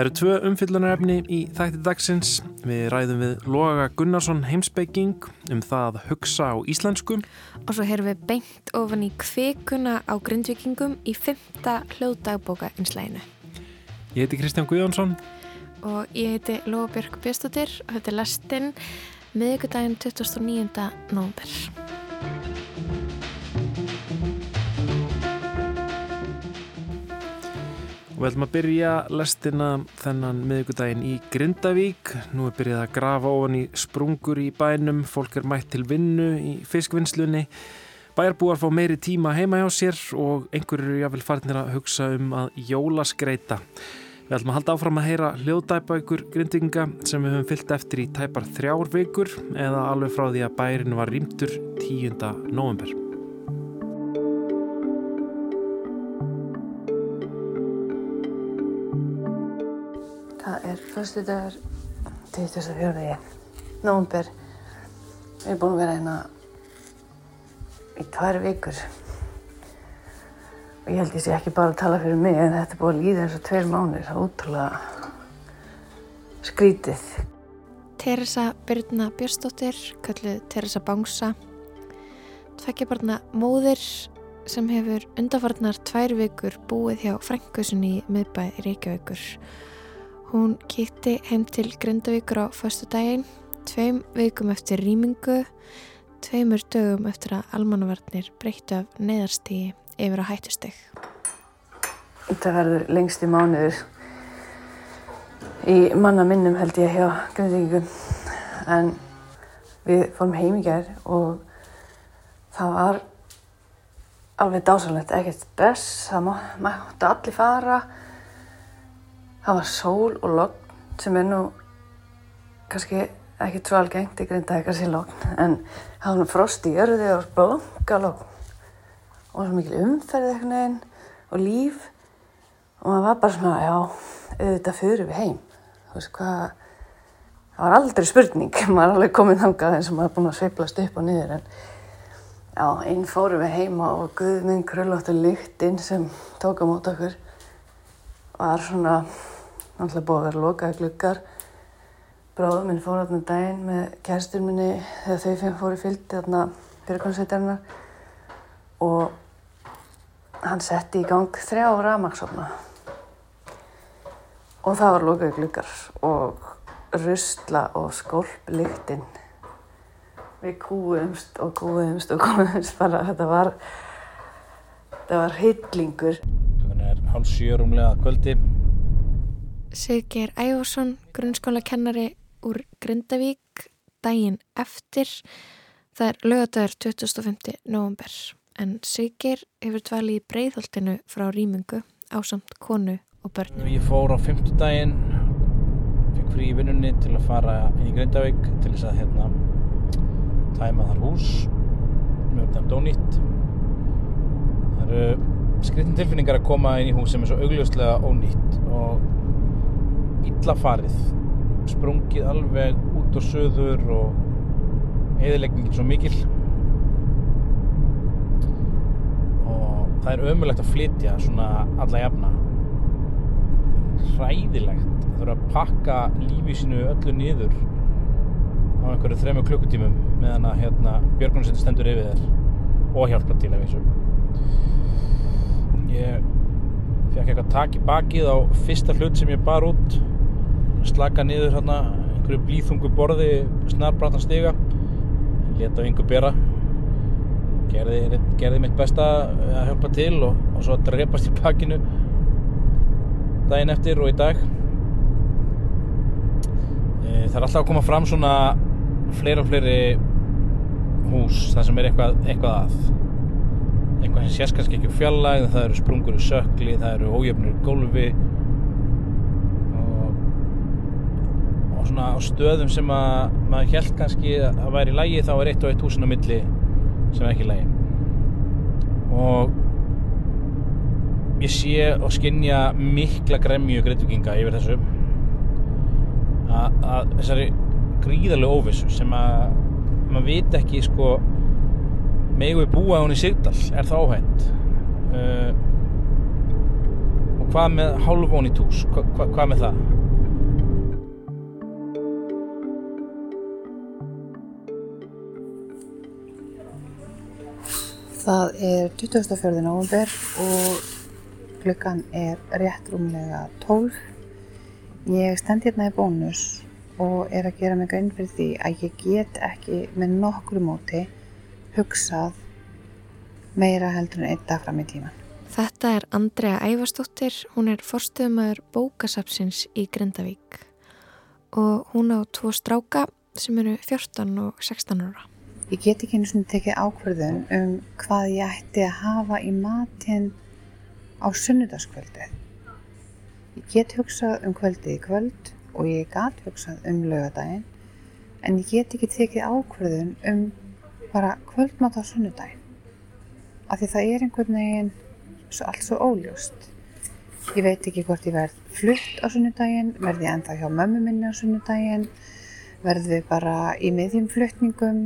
Það eru tvö umfyllunarefni í þætti dagsins. Við ræðum við Loga Gunnarsson heimsbygging um það að hugsa á íslensku. Og svo heyrðum við beint ofan í kvikuna á grindvikingum í fymta hljóðdagbóka einslæginu. Ég heiti Kristján Guðjónsson. Og ég heiti Lóbjörg Bjöstóttir og þetta er lastinn miðugudaginn 29. nógumber. Við ætlum að byrja lestina þennan miðugudaginn í Grindavík. Nú er byrjað að grafa ofan í sprungur í bænum, fólk er mætt til vinnu í fiskvinnslunni. Bæjarbúar fá meiri tíma heima hjá sér og einhverju eru jáfnvel farnir að hugsa um að jólaskreita. Við ætlum að halda áfram að heyra hljóðdæpaukur grindinga sem við höfum fyllt eftir í tæpar þrjár vikur eða alveg frá því að bærin var rýmtur 10. november. Fyrstu dagar 24. nógumber. Við erum búin að vera hérna í tvær vikur. Og ég held ég sé ekki bara að tala fyrir mig en þetta er búin að líða eins og tveir mánir. Það er ótrúlega skrítið. Teresa Byrna Björstóttir, kalluð Teresa Bangsa, tveggjabarna móðir sem hefur undarfarnar tvær vikur búið hjá frængusunni í miðbæ Reykjavíkur. Hún kýtti heim til Grindavíkur á förstu daginn, tveim vikum eftir rýmingu, tveimur dögum eftir að almannavarnir breyttu af neðarstígi yfir á hættusteg. Þetta verður lengst í mánuður í manna minnum held ég hjá Grindvíkingum. En við fórum heim í gerð og það var alveg dásalegt, ekkert stress, það má, máttu allir fara. Það var sól og logn sem er nú kannski ekki svo algengt í Grindavíkar sín logn en það var nú frost í jörði og blónga logn og svo mikil umferð eitthvað neginn og líf og maður var bara svona, já, auðvitað fyrir við heim. Þú veist hvað, það var aldrei spurning, maður er alveg komið þangað eins og maður er búin að sveiplast upp og niður en já, einn fórum við heima og guðminn kröllóttu lyktinn sem tók á mót okkur var svona, náttúrulega búið að vera lokaði gluggar. Bróður minn fór þarna daginn með kærstur minni þegar þau fimm fóru fylgdi þarna fyrirkonsveitarnar og hann setti í gang þrjá ramagsofna og það var lokaði gluggar og rusla og skólp lyktinn. Við kúumst og kúumst og kúumst bara þetta var, þetta var hillingur. Þannig er hálf sjörumlega kvöldi. Siggeir Ævarsson, grunnskólakennari úr Grindavík, daginn eftir. Það er lögadagur 25. november en Siggeir hefur dvalið í breyðholtinu frá rýmingu á samt konu og börnum. Ég fór á fymtudaginn, fekk frí í vinnunni til að fara inn í Grindavík til þess að hérna tæma þar hús, mjög dæmt ónýtt. Það eru skritin tilfinningar að koma inn í hús sem er svo augljóslega ónýtt og illa farið, sprungið alveg út og söður og eðileggingin svo mikil. Og það er ömulegt að flytja svona alla jafna. Hræðilegt að þurfa að pakka lífi sínu öllu niður á einhverju þremu klukkutímum meðan að hérna, björgunarsveitin stendur yfir þér og hjálpa til af þessu ég fekk eitthvað tak í bakið á fyrsta hlut sem ég bar út. Slaka niður hérna einhverju blíþungu borði snarbratan stiga. Leta á yngur bera. Gerði, gerði mitt besta að hjálpa til og, og svo að drepast í bakinu daginn eftir og í dag. Það er alltaf að koma fram svona fleiri og fleiri hús þar sem er eitthvað, eitthvað að eitthvað sem sést kannski ekki fjallæg það eru sprungur í sökli, það eru ójöfnir í gólfi. Og, og svona á stöðum sem að maður held kannski að væri í lægi þá er eitt og eitt húsin á milli sem er ekki í lægi og ég sé og skinja mikla gremju grindvikinga yfir þessu. Að, að þessari gríðarlega óvissu sem að maður veit ekki sko megu við búa hún í Sigdal er það óhætt uh, og hvað með hálfónít hús, hva, hva, hvað með það? Það er 24. november og klukkan er rétt rúmlega 12. Ég stend hérna í bónus og er að gera mig grein fyrir því að ég get ekki með nokkru móti hugsað meira heldur en einn dag fram í tíman. Þetta er Andrea Ævarsdóttir, hún er forstöðumæður bókasapsins í Grindavík og hún á tvo stráka sem eru 14 og 16 ára. Ég get ekki einu svona tekið ákverðun um hvað ég ætti að hafa í matinn á sunnudagskvöldið. Ég get hugsað um kvöldið í kvöld og ég get hugsað um lögadaginn en ég get ekki tekið ákverðun um bara kvöldmat á sunnudaginn. Af því það er einhvern veginn svo allt svo óljóst. Ég veit ekki hvort ég verð flutt á sunnudaginn, verð ég ennþá hjá mömmu minni á sunnudaginn, verð við bara í miðjum flutningum,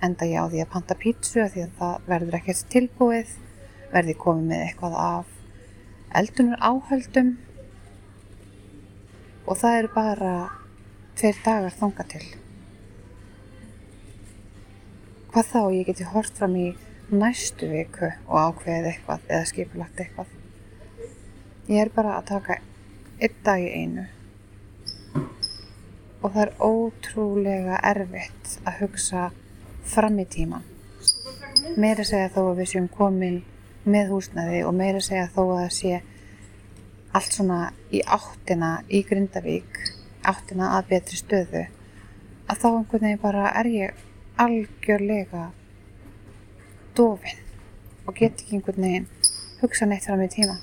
enda ég á því að panta pítsu því að það verður ekkert tilbúið verði komið með eitthvað af eldunar áhöldum og það eru bara tveir dagar þanga til hvað þá ég geti hort fram í næstu viku og ákveðið eitthvað eða skipulagt eitthvað ég er bara að taka einn dag í einu og það er ótrúlega erfitt að hugsa fram í tíman. Meira segja þó að við séum komin með húsnaði og meira segja þó að það sé allt svona í áttina í Grindavík, áttina að betri stöðu, að þá einhvern veginn bara er ég algjörlega dofin og get ekki einhvern veginn hugsa neitt fram í tíman.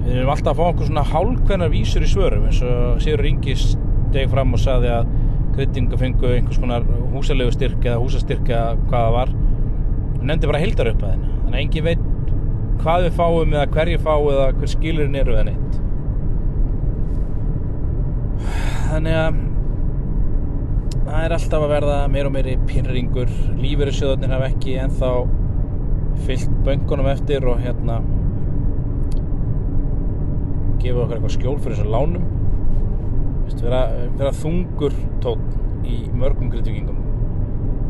Við erum alltaf að fá okkur svona hálfkvennar vísur í svörum eins og Sigur Ringis deg fram og saði að kryddinga fengu einhvers konar húsalegu styrk eða húsastyrk eða hvað það var og nefndi bara heildar upp að henni þannig að engin veit hvað við fáum eða hverju fáum eða hver skilurinn eru eða neitt þannig að það er alltaf að verða meir og meiri pinringur lífeyrisjóðunir hafa ekki ennþá fyllt böngunum eftir og hérna gefa okkar eitthvað skjól fyrir þessu lánum. Veist, vera, vera þungur tótt í mörgum grindvíkingum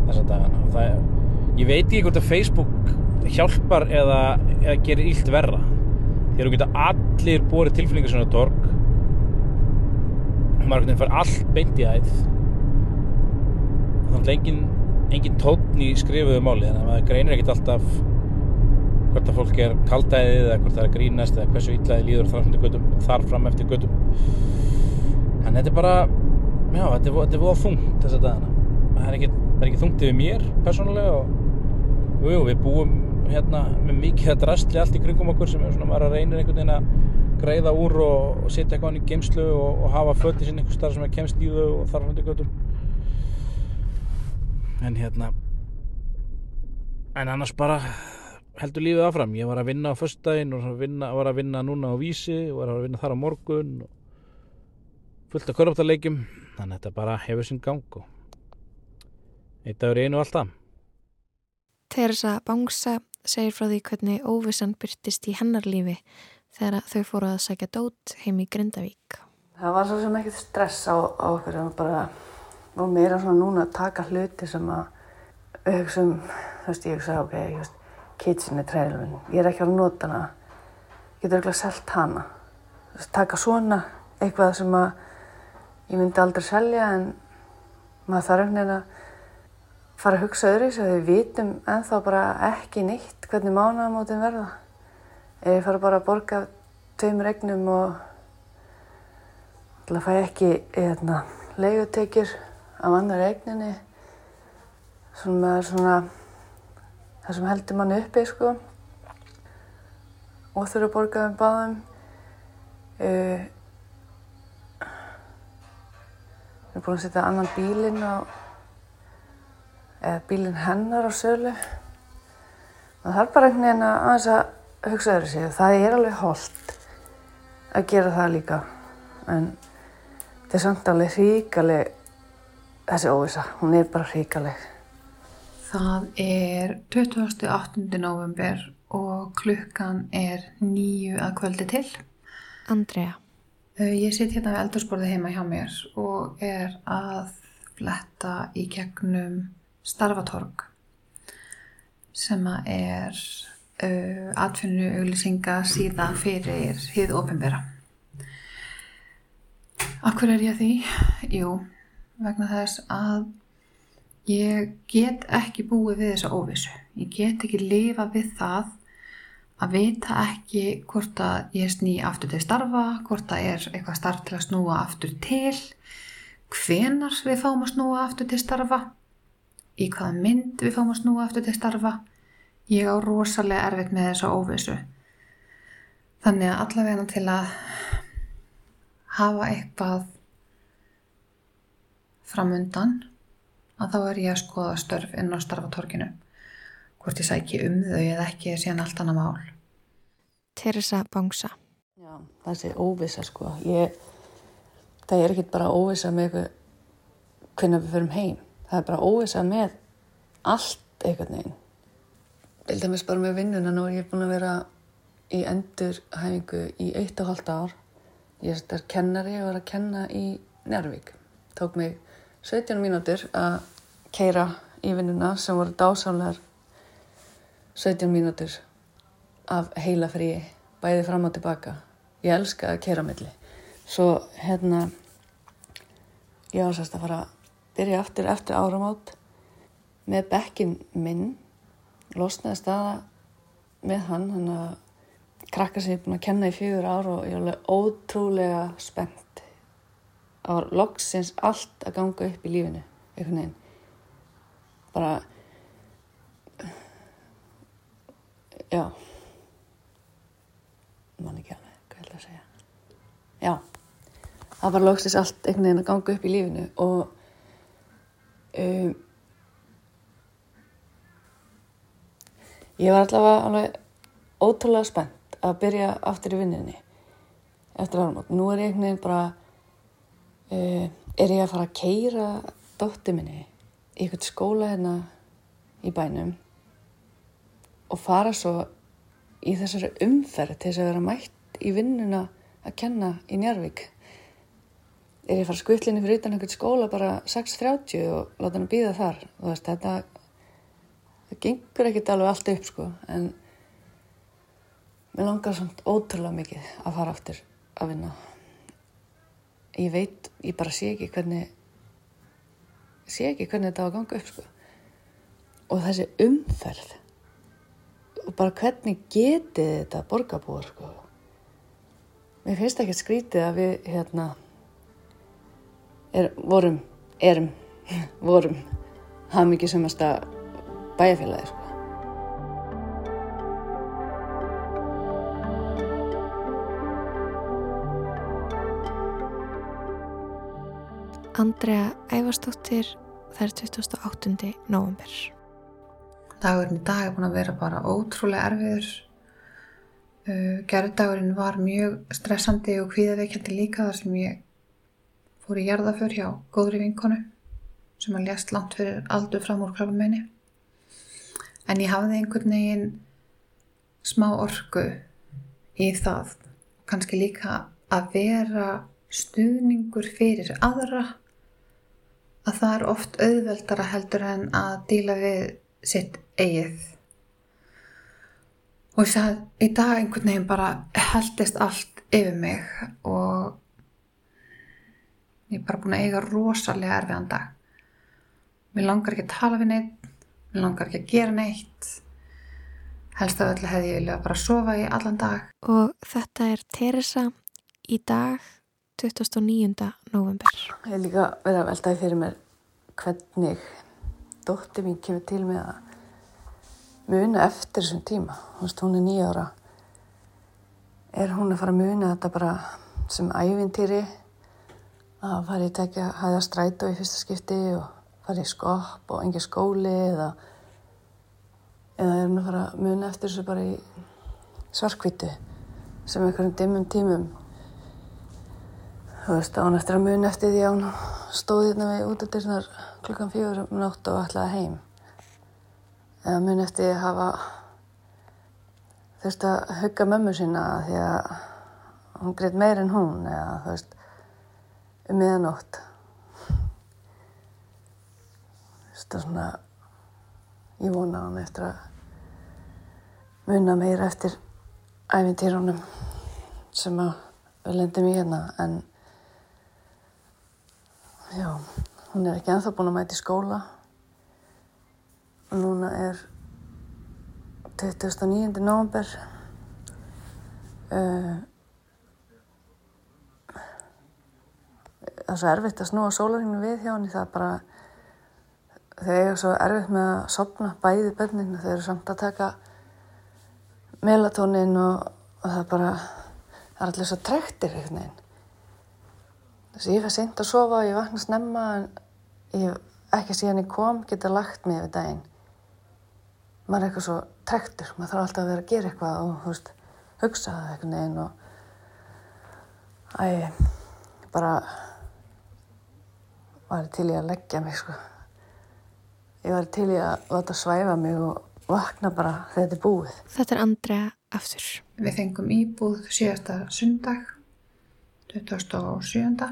þessa dagana. Og það er, ég veit ekki hvort að Facebook hjálpar eða, eða gerir ílt verra. Að þú geta allir borið tilflingar svona torg. Maður fær allt beint í æð þannig engin, engin tótn í skrifuðu máli þannig að maður greinir ekkert alltaf hvort að fólk er kaldæðið eða hvort það er grínast eða hversu ítlaði líður þar fram eftir göttum en þetta er bara já, þetta er, þetta er voða þungt þess að dagana. Það er ekki, ekki þungt yfir mér persónulega og jú, jú, við búum hérna með mikið að drastli allt í kringum okkur sem er svona að reynir einhvern veginn að greiða úr og, og setja eitthvað í geimslu og, og hafa fötti sinni einhver starf sem er kemst í þau og þarf hundi göttum en hérna en annars bara heldur lífið áfram. Ég var að vinna á förstdægin og var að vinna núna á vísi og var að vinna þar á morgun og fullt af korruptarleikjum þannig að þetta bara hefur sinn gang og eitt dagur einu alltaf Teresa Bangsa segir frá því hvernig óvissan byrtist í hennar lífi þegar þau fóru að sækja dót heim í Grindavík. Það var svo sem ekkert stress á, á okkur en bara og meira svona núna að taka hluti sem að auðvitsum, þú veist, ég hugsa ok, ég veist, kitchen er trælun ég er ekki að nota hana. Ég getur ekki að selta hana veist, taka svona eitthvað sem að ég myndi aldrei selja en maður þarf einhvern veginn að fara að hugsa öðru þess að við vitum enþá bara ekki nýtt hvernig mánagamótin verða. Ef ég fara bara að borga tveim regnum og alltaf fæ ekki eðna, leigutekjur af annar regninni sem er svona það sem heldur mann uppi sko og þurfa að borga um báðum. Við erum búin að setja annan bílinn á, eða bílinn hennar á sölu. Það þarf bara einhvern veginn að aðeins að hugsa öðru sig. Það er alveg holdt að gera það líka. En þetta er samt alveg hríkaleg, þessi óvisa. Hún er bara hríkaleg. Það er 28. november og klukkan er nýju að kvöldi til. Andrea, Ég sit hérna við eldursporði heima hjá mér og er að fletta í gegnum starfatorg sem er uh, atfinnu auglýsinga síða fyrir hið ofinbera. Akkur er ég að því? Jú, vegna þess að ég get ekki búið við þessa óvissu. Ég get ekki lifa við það að vita ekki hvort að ég sný aftur til starfa, hvort að er eitthvað starf til að snúa aftur til, hvenar við fáum að snúa aftur til starfa, í hvaða mynd við fáum að snúa aftur til starfa. Ég á rosalega erfitt með þessa óvissu. Þannig að allavega til að hafa eitthvað framundan að þá er ég að skoða störf inn á starfatorkinu. Hvort ég sæki um þau eða ekki er síðan allt annað mál. Teresa Bangsa, Já, þessi óvissa sko. Ég, það er ekki bara óvissa með eitthvað hvernig við förum heim. Það er bara óvissa með allt einhvern veginn. Til dæmis bara með vinnuna nú er ég búin að vera í endurhæfingu í eitt og halvt ár. Ég er kennari og var að kenna í Njárvík. Tók mig 17 mínútur að keira í vinnuna sem voru dásamlegar 17 mínútur af heila fríi, bæði fram og tilbaka. Ég elska að keira milli. Svo hérna, ég ásast að fara að byrja aftur eftir áramót með bekkin minn, losnaði staða með hann, hann að krakka er búin að kenna í fjögur ár og ég er alveg ótrúlega spennt. Það var loksins allt að ganga upp í lífinu, einhvern veginn. Bara, já, mann ekki alveg, hvað ég ætla að segja. Já, það var loksins allt einhvern veginn að ganga upp í lífinu og um, ég var allavega alveg ótrúlega spennt að byrja aftur í vinninni eftir áramót. Nú er ég einhvern veginn bara, uh, er ég að fara að keira dótti minni í eitthvað skóla hérna í bænum og fara svo í þessari umferð til þess að vera mætt í vinnuna að kenna í Njarvík. Er ég að fara skvillinni fyrir utan einhvern skóla bara 6.30 og láta hann býða þar. Þú veist, þetta, það gengur ekkert alveg allt upp sko, en mér langar samt ótrúlega mikið að fara aftur að vinna. Ég veit, ég bara sé ekki hvernig, sé ekki hvernig þetta á að ganga upp sko. Og þessi umferð, og bara hvernig getið þetta borgarbúar sko. Mér finnst ekki skrítið að við hérna er, vorum, erum, vorum hafmyggi semasta bæjarfélagi sko. Andrea Ævarsdóttir, það er 28. november. Dagurinn í dag er búin að vera bara ótrúlega erfiður. Uh, Gerðdagurinn var mjög stressandi og kvíðaveikjandi líka þar sem ég fór í jarðaför hjá góðri vinkonu sem að lést langt fyrir aldur fram úr krabbameini. En ég hafði einhvern veginn smá orku í það. Kanski líka að vera stuðningur fyrir aðra að það er oft auðveldara heldur en að díla við sitt eigið. Og ég sagði, í dag einhvern veginn bara heldist allt yfir mig og ég er bara búin að eiga rosalega erfiðan dag. Mér langar ekki að tala við neitt, mér langar ekki að gera neitt. Helst af öllu hefði ég viljað bara sofa í allan dag. Og þetta er Teresa í dag 29. november. Ég hef líka verið að veltaði fyrir mér hvernig dótti mín kemur til með að muna eftir þessum tíma. Veist, hún er nýja ára. Er hún að fara að muna þetta bara sem ævintýri að fara í tekja hæða strætó í fyrsta skipti og fara í skopp og engi skóli eða eða er hún að fara að muna eftir þessu bara í svarkvítu sem einhverjum dimmum tímum Þú veist, án eftir að muni eftir því að hún stóð hérna við útadyrnar klukkan fjögur um nátt og ætlaði heim. Eða muni eftir að hafa þurfti að hugga mömmu sína því að hún greitt meir en hún eða þú veist um miðanótt þú veist það svona ég vona hann eftir að muna meira eftir æfintýrunum sem að við lendum í hérna en já, hún er ekki ennþá búin að mæta í skóla og núna er 29. november uh, það er svo erfitt að snúa sólarhinginu við hjá henni það er bara þau eiga svo erfitt með að sopna bæði bönnin þau eru samt að taka melatonin og, og það er bara það er allir svo trektir einhvern veginn þess að ég fæ seint að sofa og ég vakna snemma en ég ekki síðan ég kom geta lagt mig við daginn maður er eitthvað svo trektur maður þarf alltaf að vera að gera eitthvað og veist, hugsa það einhvern veginn og æ, bara var til í að leggja mig sko ég var til í að láta svæfa mig og vakna bara þegar þetta er búið Þetta er Andrea aftur. Við fengum íbúð síðasta sundag, 27.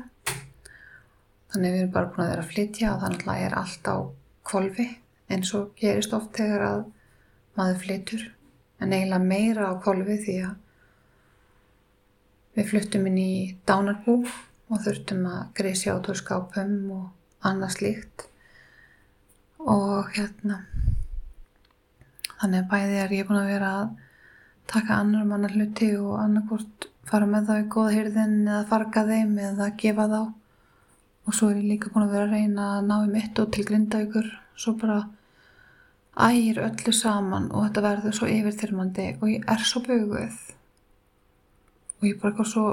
Þannig við erum bara búin að vera að flytja og þannig að er allt á kvolfi eins og gerist oft þegar að maður flytur. En eiginlega meira á kvolfi því að við fluttum inn í dánarbú og þurftum að greisja át úr skápum og annað slíkt. Og hérna, þannig að bæði er ég búin að vera að taka annar mannar hluti og annarkvort fara með þá í góða hyrðin eða farga þeim eða gefa þá og svo er ég líka búin að vera að reyna að ná í mitt og til grinda ykkur svo bara ægir öllu saman og þetta verður svo yfirþyrmandi og ég er svo buguð. Og ég er bara eitthvað svo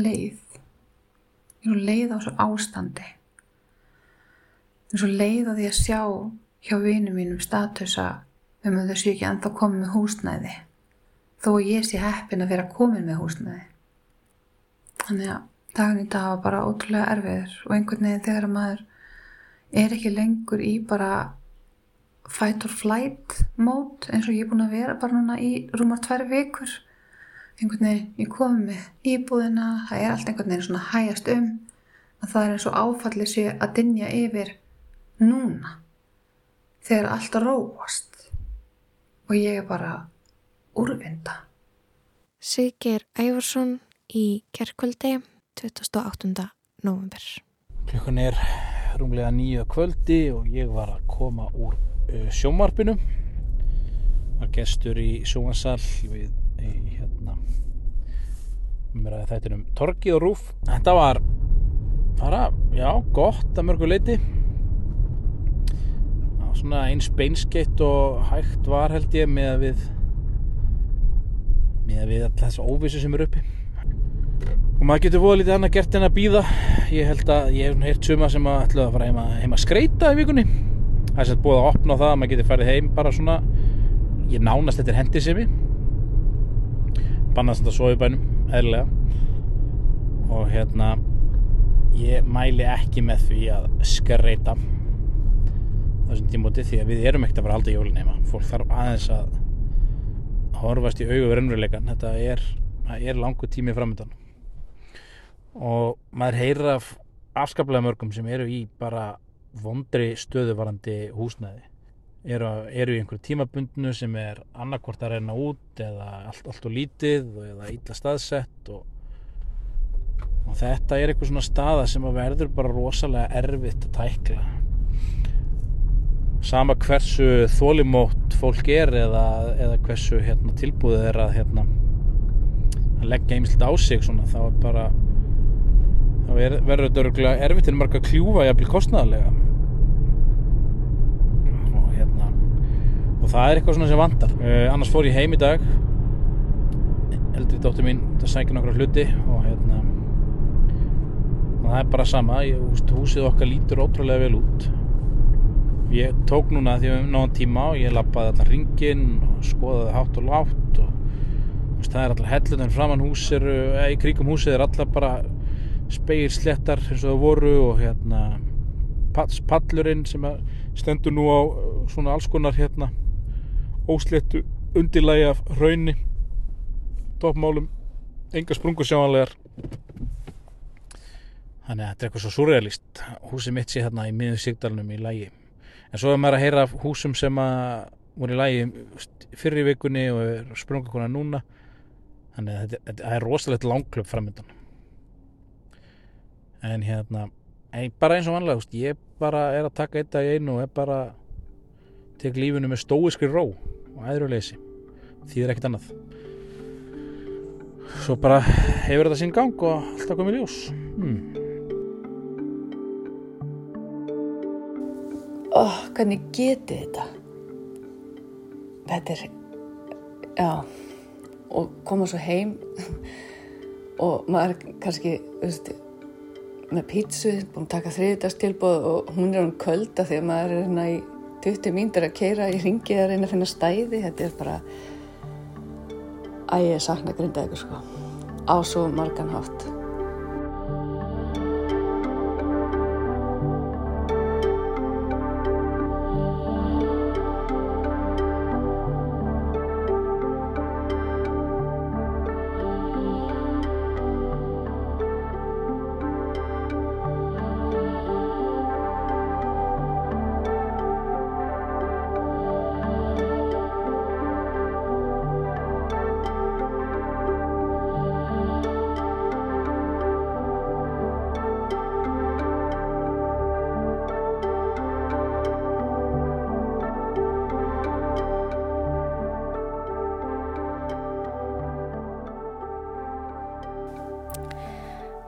leið. Ég er svo leið á svo ástandi. Ég er svo leið á því að sjá hjá vinum mínum statusa um að þau séu ekki ennþá komið með húsnæði. Þó ég sé heppin að vera komin með húsnæði. Þannig að daginn í dag var bara ótrúlega erfiður og einhvern veginn þegar maður er ekki lengur í bara fight or flight mót eins og ég er búin að vera bara núna í rúmar tvær vikur. Einhvern veginn ég komið með íbúðina það er allt einhvern veginn svona hægast um að það er eins og áfallið sé að dinja yfir núna þegar allt róast. Og ég er bara úrvinda. Siggeir Ævarsson í kerkvöldi 28. november. Klukkan er rúmlega nýju kvöldi og ég var að koma úr sjómarpinu. Var gestur í sjómansal við hérna umræði þættinum Torgi og Rúf. Þetta var bara, já, gott að mörgu leiti. Svona eins beinskeitt og hægt var held ég með að við með að við alltaf þessu óvissu sem eru uppi og maður getur voða lítið annað gert en að býða ég held að ég hef heirt suma sem að ætla að fara heima, heima að skreita í vikunni. Það er sem búið að opna á það að maður getur farið heim bara svona ég nánast þetta er hendið sem ég bannast þetta svo í bænum eðlilega. Og hérna ég mæli ekki með því að skreita þessum tímóti því að við erum ekkert að fara halda jólin heima. Fólk þarf aðeins að horfast í augu verðunveruleikan þetta er, er langu tími framöndan og maður heyrir af afskaplega mörgum sem eru í bara vondri stöðuvarandi húsnæði. Eru, eru í einhverju tímabundnu sem er annarkvort að reyna út eða allt, allt og lítið eða ítla staðsett og, og þetta er eitthvað svona staða sem að verður bara rosalega erfitt að tækla. Sama hversu þólimótt fólk er eða, eða hversu hérna, tilbúið er að, hérna, að leggja einmitt á sig svona, þá er bara er, verður þetta örgulega erfitt en marga kljúfa jafnvel kostnæðarlega og hérna og það er eitthvað svona sem vandar uh, annars fór ég heim í dag. Eldri dóttir mín það sækir nokkra hluti og hérna og það er bara sama. Ég, húsið okkar lítur ótrúlega vel út. Ég tók núna því við hefum náðan tíma og ég lappaði allar ringin og skoðaði hátt og látt og veist, það er allar hellunar framann hús eru, eða í kringum húsið er allar bara speir slettar eins og það voru og hérna pallurinn sem stendur nú á svona alls konar hérna óslettu undirlægi af raunni toppmálum enga sprungur sjáanlegar. Þannig að þetta er eitthvað svo surrealist húsið mitt sé hérna í miðum sigdalunum í lægi en svo er maður að heyra af húsum sem að voru í lægi fyrir vikunni og sprunga konar núna. Þannig að þetta, þetta er rosalegt langklöp framöndan en hérna en bara eins og vanlega, úst, ég bara er að taka eitt dag í einu og er bara tek lífinu með stóiskri ró og æðruleysi því er ekkert annað svo bara hefur þetta sín gang og alltaf komið ljós hmm. Ó, hvernig geti þetta? Þetta er, já, og koma svo heim og maður kannski, veist, með pítsu, búin að taka þriðdagstilbóð og hún er um kölda þegar maður er hérna í 20 mínútur að keira í ringi að reyna að finna stæði. Þetta er bara, að ég sakna grinda ykkur sko, á svo margan hátt.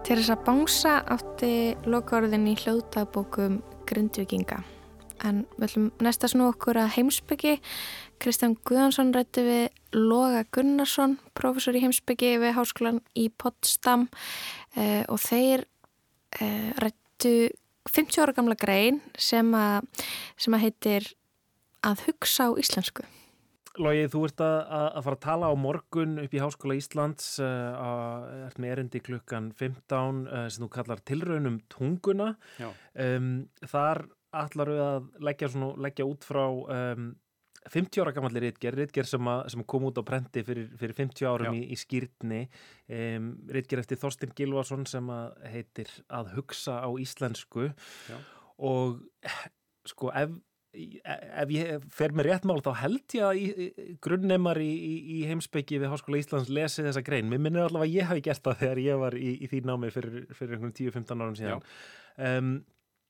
Teresa Bangsa átti lokaorðin í hljóðdagbókum Grindvikinga. En við ætlum næsta snú okkur að heimsbyggi. Kristján Guðansson rætti við Loga Gunnarsson, professor í heimsbyggi við Háskólan í Potsdam eh, og þeir eh, rættu 50 ára gamla grein sem að, sem að heitir að hugsa á íslensku. Lógi, þú ert að, að fara að tala á morgun upp í Háskóla Íslands uh, að, ert með erindi klukkan 15 uh, sem þú kallar tilraunum tunguna. Um, þar ætlar við að leggja, svona, leggja út frá um, 50 ára gammalli rítger, rítger sem, sem kom út á prenti fyrir, fyrir 50 árum í, í skýrtni um, rítger eftir Þorstin Gilvarsson sem að heitir að hugsa á íslensku. Já. og sko ef ef ég fer með rétt mál þá held ég að grunnnemar í, í, í heimsbyggi við Háskóla Íslands lesi þessa grein. Mér minnir allavega að ég hafi gert það þegar ég var í, í því námi fyrir, fyrir einhvern 10-15 árum síðan. Um,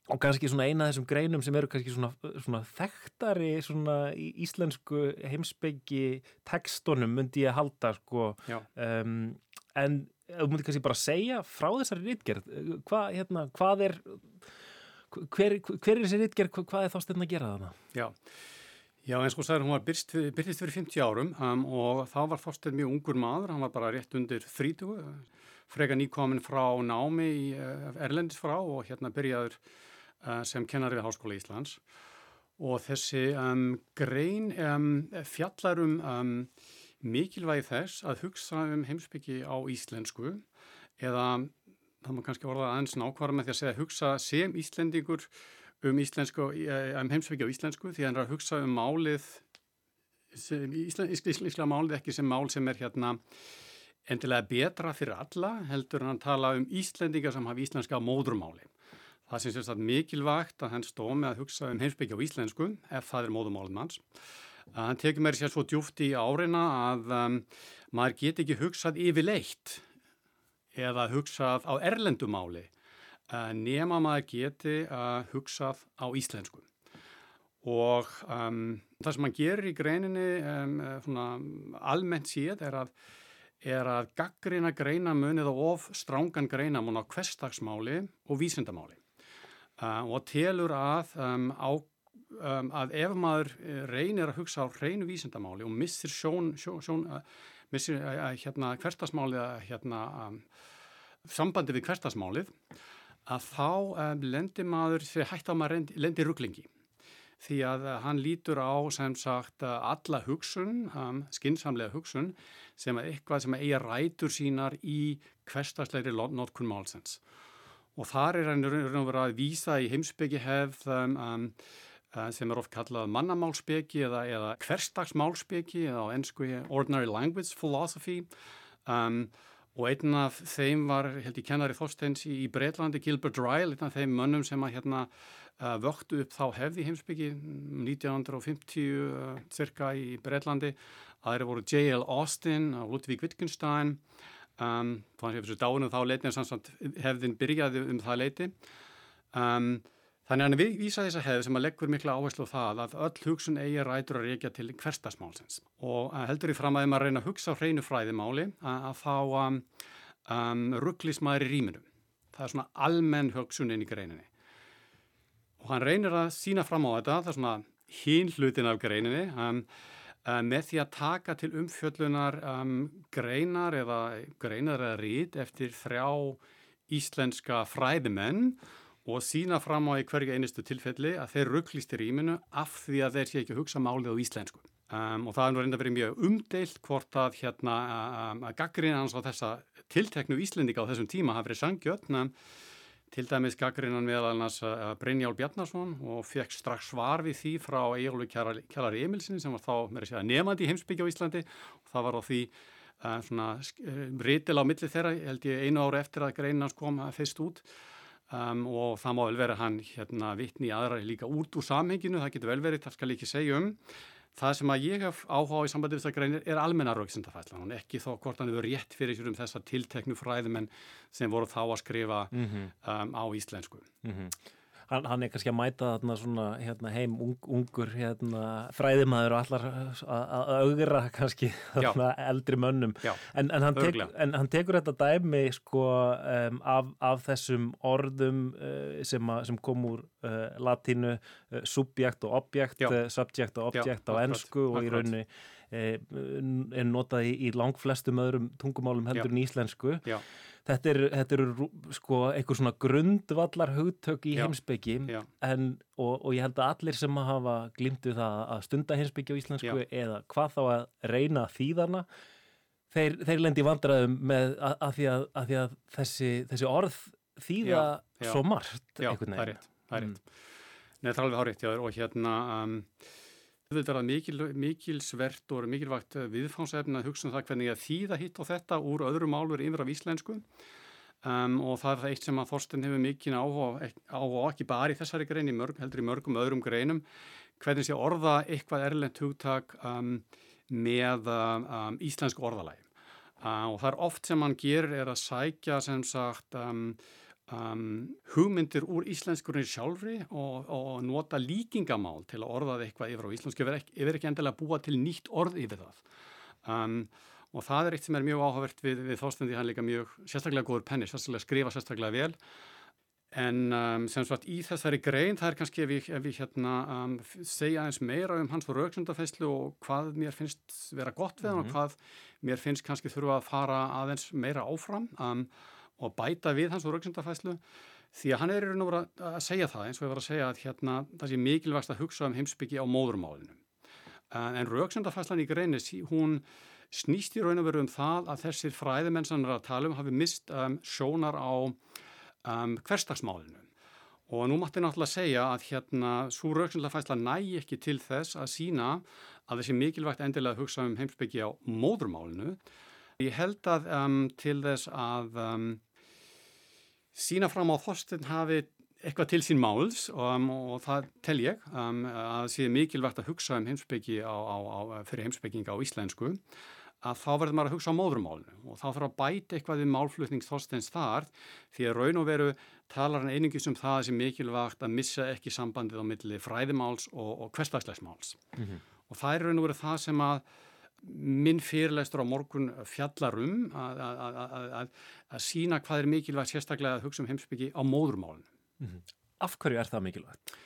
og kannski svona eina af þessum greinum sem eru kannski svona, svona þekktari svona í íslensku heimsbyggi tekstunum myndi ég halda sko. Um, en þú myndi kannski bara segja frá þessari rítgerð, Hva, hérna, hvað er hver, hver er þessi rittgerð, hvað er þá stefn að gera þarna? Já, Já eins og sæður, hún var byrst, byrjist fyrir 50 árum um, og þá var Þorstein mjög ungur maður, hann var bara rétt undir 30, freka nýkomin frá námi í uh, Erlendis frá og hérna byrjaður uh, sem kennari við Háskóla Íslands. Og þessi um, grein um, fjallarum mikilvægi þess að hugsa um heimsbyggi á íslensku eða það má kannski orða aðeins nákvæmlega með því að segja hugsa sem Íslendingur um, um heimsveiki á íslensku því að hann er að hugsa um málið íslenska málið ekki sem mál sem er hérna endilega betra fyrir alla heldur hann að tala um Íslendingar sem hafa íslenska móðurmáli. Það sem sést að mikilvægt að hann stó með að hugsa um heimsbyggja á íslensku ef það er móðurmálum hans. Hann tekið mér sér svo djúft í áreina að um, maður get ekki hugsað yfirleitt eða hugsað á erlendumáli eh, nema maður geti uh, hugsað á íslensku. Og um, það sem maður gerir í greininni um, almennt séð er að, að gaggrina greina munið á of strángan greina mun á hverstagsmáli og vísindamáli. Uh, og telur að, um, á, að ef maður reynir að hugsa á reynu vísindamáli og missir sjón, sjón, sjón uh, missir hérna hverstagsmálið að hérna sambandi við hverstasmálið að þá um, lendir maður þegar hægt á maður lendir rugglingi því að uh, hann lítur á sem sagt uh, alla hugsun, um, skinsamlega hugsun sem er eitthvað sem eiga rætur sínar í hverstasleiri notkun málsens og þar er hann raun og verið að vísa í heimsbyggi hefð um, uh, sem er oft kallað mannamálspeki eða, eða hverstagsmálspeki eða á ennsku Ordinary Language Philosophy um, og einn af þeim var, held ég, kennari Þorsteins í, í Breitlandi, Gilbert Ryle, einn af þeim mönnum sem að hérna uh, vöktu upp þá hefði heimsbyggi 1950 uh, cirka í Breitlandi. Aðri voru J.L. Austin og Ludwig Wittgenstein um, þannig að þessu dánum þá leiti en samsagt hefðin byrjaði um það leiti. Um, Þannig að hann vísa þess að hefð sem að leggur mikla áherslu á það að öll hugsun eigi rætur að reykja til hverstasmálsins og heldur í fram að þeim að reyna að hugsa á hreinu fræðimáli að, þá um, um, rugglis maður í rýminu. Það er svona almenn hugsun inn í greininni. Og hann reynir að sína fram á þetta, það er svona hín hlutin af greininni, um, um, með því að taka til umfjöllunar um, greinar eða greinar eða rít eftir þrjá íslenska fræðimenn og sína fram á í hverja einustu tilfelli að þeir rugglist í rýminu af því að þeir sé ekki að hugsa málið á íslensku. Um, og það er nú reynda verið mjög umdeilt hvort að hérna um, að gaggrina hans á þessa tilteknu íslendika á þessum tíma hafi verið sangjötna til dæmis gaggrinan meðal hans uh, Brynjál Bjarnason og fekk strax svar við því frá Egilvi Kjallari Emilsin sem var þá með að segja nefandi heimsbyggja á Íslandi og það var á því uh, svona uh, rítil á milli þeirra, held ég einu ára eftir að greina hans kom fyrst út Um, og það má vel vera hann hérna vittni aðra líka út úr samhenginu, það getur vel verið, það skal ekki segja um. Það sem að ég hef áhuga í sambandi við þessar greinir er almenna rauksendafæslan, hann ekki þó hvort hann hefur rétt fyrir sér um þessa tilteknu fræðumenn sem voru þá að skrifa mm -hmm. um, á íslensku. Mm -hmm hann, hann er kannski að mæta þarna svona hérna, heim ung, ungur hérna, fræðimæður og allar að augra kannski þarna eldri mönnum. En, en, hann tek, en hann tekur þetta dæmi sko um, af, af þessum orðum uh, sem, a, sem kom úr uh, latínu uh, subjekt og objekt subject og objekt á ennsku og í raunni uh, er notað í, í langflestum öðrum tungumálum heldur en íslensku. Já. Þetta eru er, sko einhver svona grundvallar hugtök í já, heimsbyggi en, og, og ég held að allir sem hafa glimtu það að stunda heimsbyggi á íslensku já. eða hvað þá að reyna þýðarna þeir, þeir lendi vandræðum með að, að, því, að, að því að þessi, þessi orð þýða svo margt Já, það er rétt, það er rétt. Mm. Nei, það er alveg hárétt, já, og hérna um, Þetta er mikil, mikilsvert og mikilvægt viðfánsefn að hugsa um það hvernig að þýða hitt og þetta úr öðrum álur yfir af íslensku um, og það er það eitt sem að Þorsten hefur mikil áhuga á og ekki bara í þessari grein, í mörg, heldur í mörgum öðrum greinum, hvernig sé orða eitthvað erlend hugtak um, með um, íslensku orðalæg. Uh, og það er oft sem hann gerir er að sækja sem sagt um, hugmyndir úr íslenskurinn sjálfri og, og nota líkingamál til að orðaði eitthvað yfir á íslensku yfir ekki, yfir ekki endilega búa til nýtt orð yfir það um, og það er eitt sem er mjög áhugavert við, við þóstundi hann líka mjög sérstaklega góður penni, sérstaklega skrifa sérstaklega vel en um, sem sagt í þessari grein það er kannski ef ég, ef ég hérna um, segja eins meira um hans rauksundafæslu og hvað mér finnst vera gott við hann mm -hmm. og mhm. hvað mér finnst kannski þurfa að fara aðeins meira áfram um og bæta við hans úr rauksendafæslu því að hann er í raun og vera að segja það eins og ég var að segja að hérna það sé mikilvægst að hugsa um heimsbyggi á móðurmálinu. En rauksendafæslan í greinis, hún snýst í raun og veru um það að þessir fræðimenn sem er að tala um hafi mist um, sjónar á um, hverstagsmálinu. Og nú mátti náttúrulega segja að hérna svo rauksendafæsla nægi ekki til þess að sína að þessi mikilvægt endilega hugsa um heimsbyggi á móðurmálinu. Ég held að um, til þess að um, sína fram á Þorstein hafi eitthvað til sín máls um, og það tel ég um, að sé mikilvægt að hugsa um heimsbyggi á, á, á, fyrir heimsbygginga á íslensku að þá verður maður að hugsa á móðurmálinu og þá þarf að bæta eitthvað við málflutnings Þorsteins þar því að raun og veru talar hann einingis um það sem mikilvægt að missa ekki sambandið á milli fræðimáls og, og hverstagslegsmáls mm -hmm. og það er raun og veru það sem að minn fyrirleistur á morgun fjallarum að, sína hvað er mikilvægt sérstaklega að hugsa um heimsbyggi á móðurmálun. Mm -hmm. Af hverju er það mikilvægt?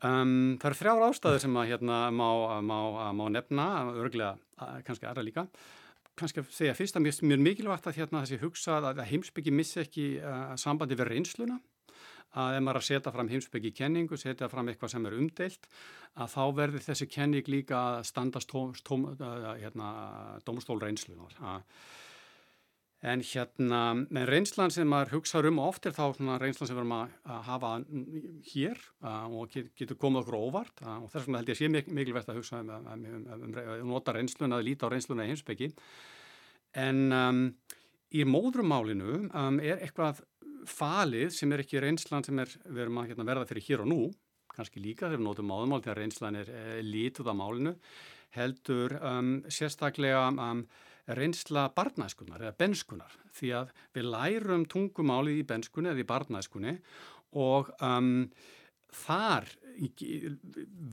Um, það eru þrjára ástæður sem að hérna má, má, má nefna, örglega kannski aðra líka. Kannski að segja fyrst að mér er mikilvægt að hérna, þessi hugsa að heimsbyggi missi ekki uh, sambandi við reynsluna að ef maður að setja fram heimsbyggi kenningu, setja fram eitthvað sem er umdeilt, að þá verður þessi kenning líka að standast tóm, hérna, domstól reynslu. En hérna, með reynslan sem maður hugsa um og oft er þá reynslan sem við erum að, að hafa hér uh, og get, getur komið okkur óvart uh, og þess vegna held ég að sé mik mikilvægt að hugsa um, um, um, um, um nota reynslun að líta á reynsluna í heimsbyggi. En um, í móðrumálinu er eitthvað falið sem er ekki reynslan sem er, við erum að hérna, verða fyrir hér og nú, kannski líka þegar við notum móðumál þegar reynslan er e, lítuð á málinu, heldur sérstaklega reynsla barnæskunar eða benskunar því að við lærum tungumálið í benskunni eða í barnæskunni og um, þar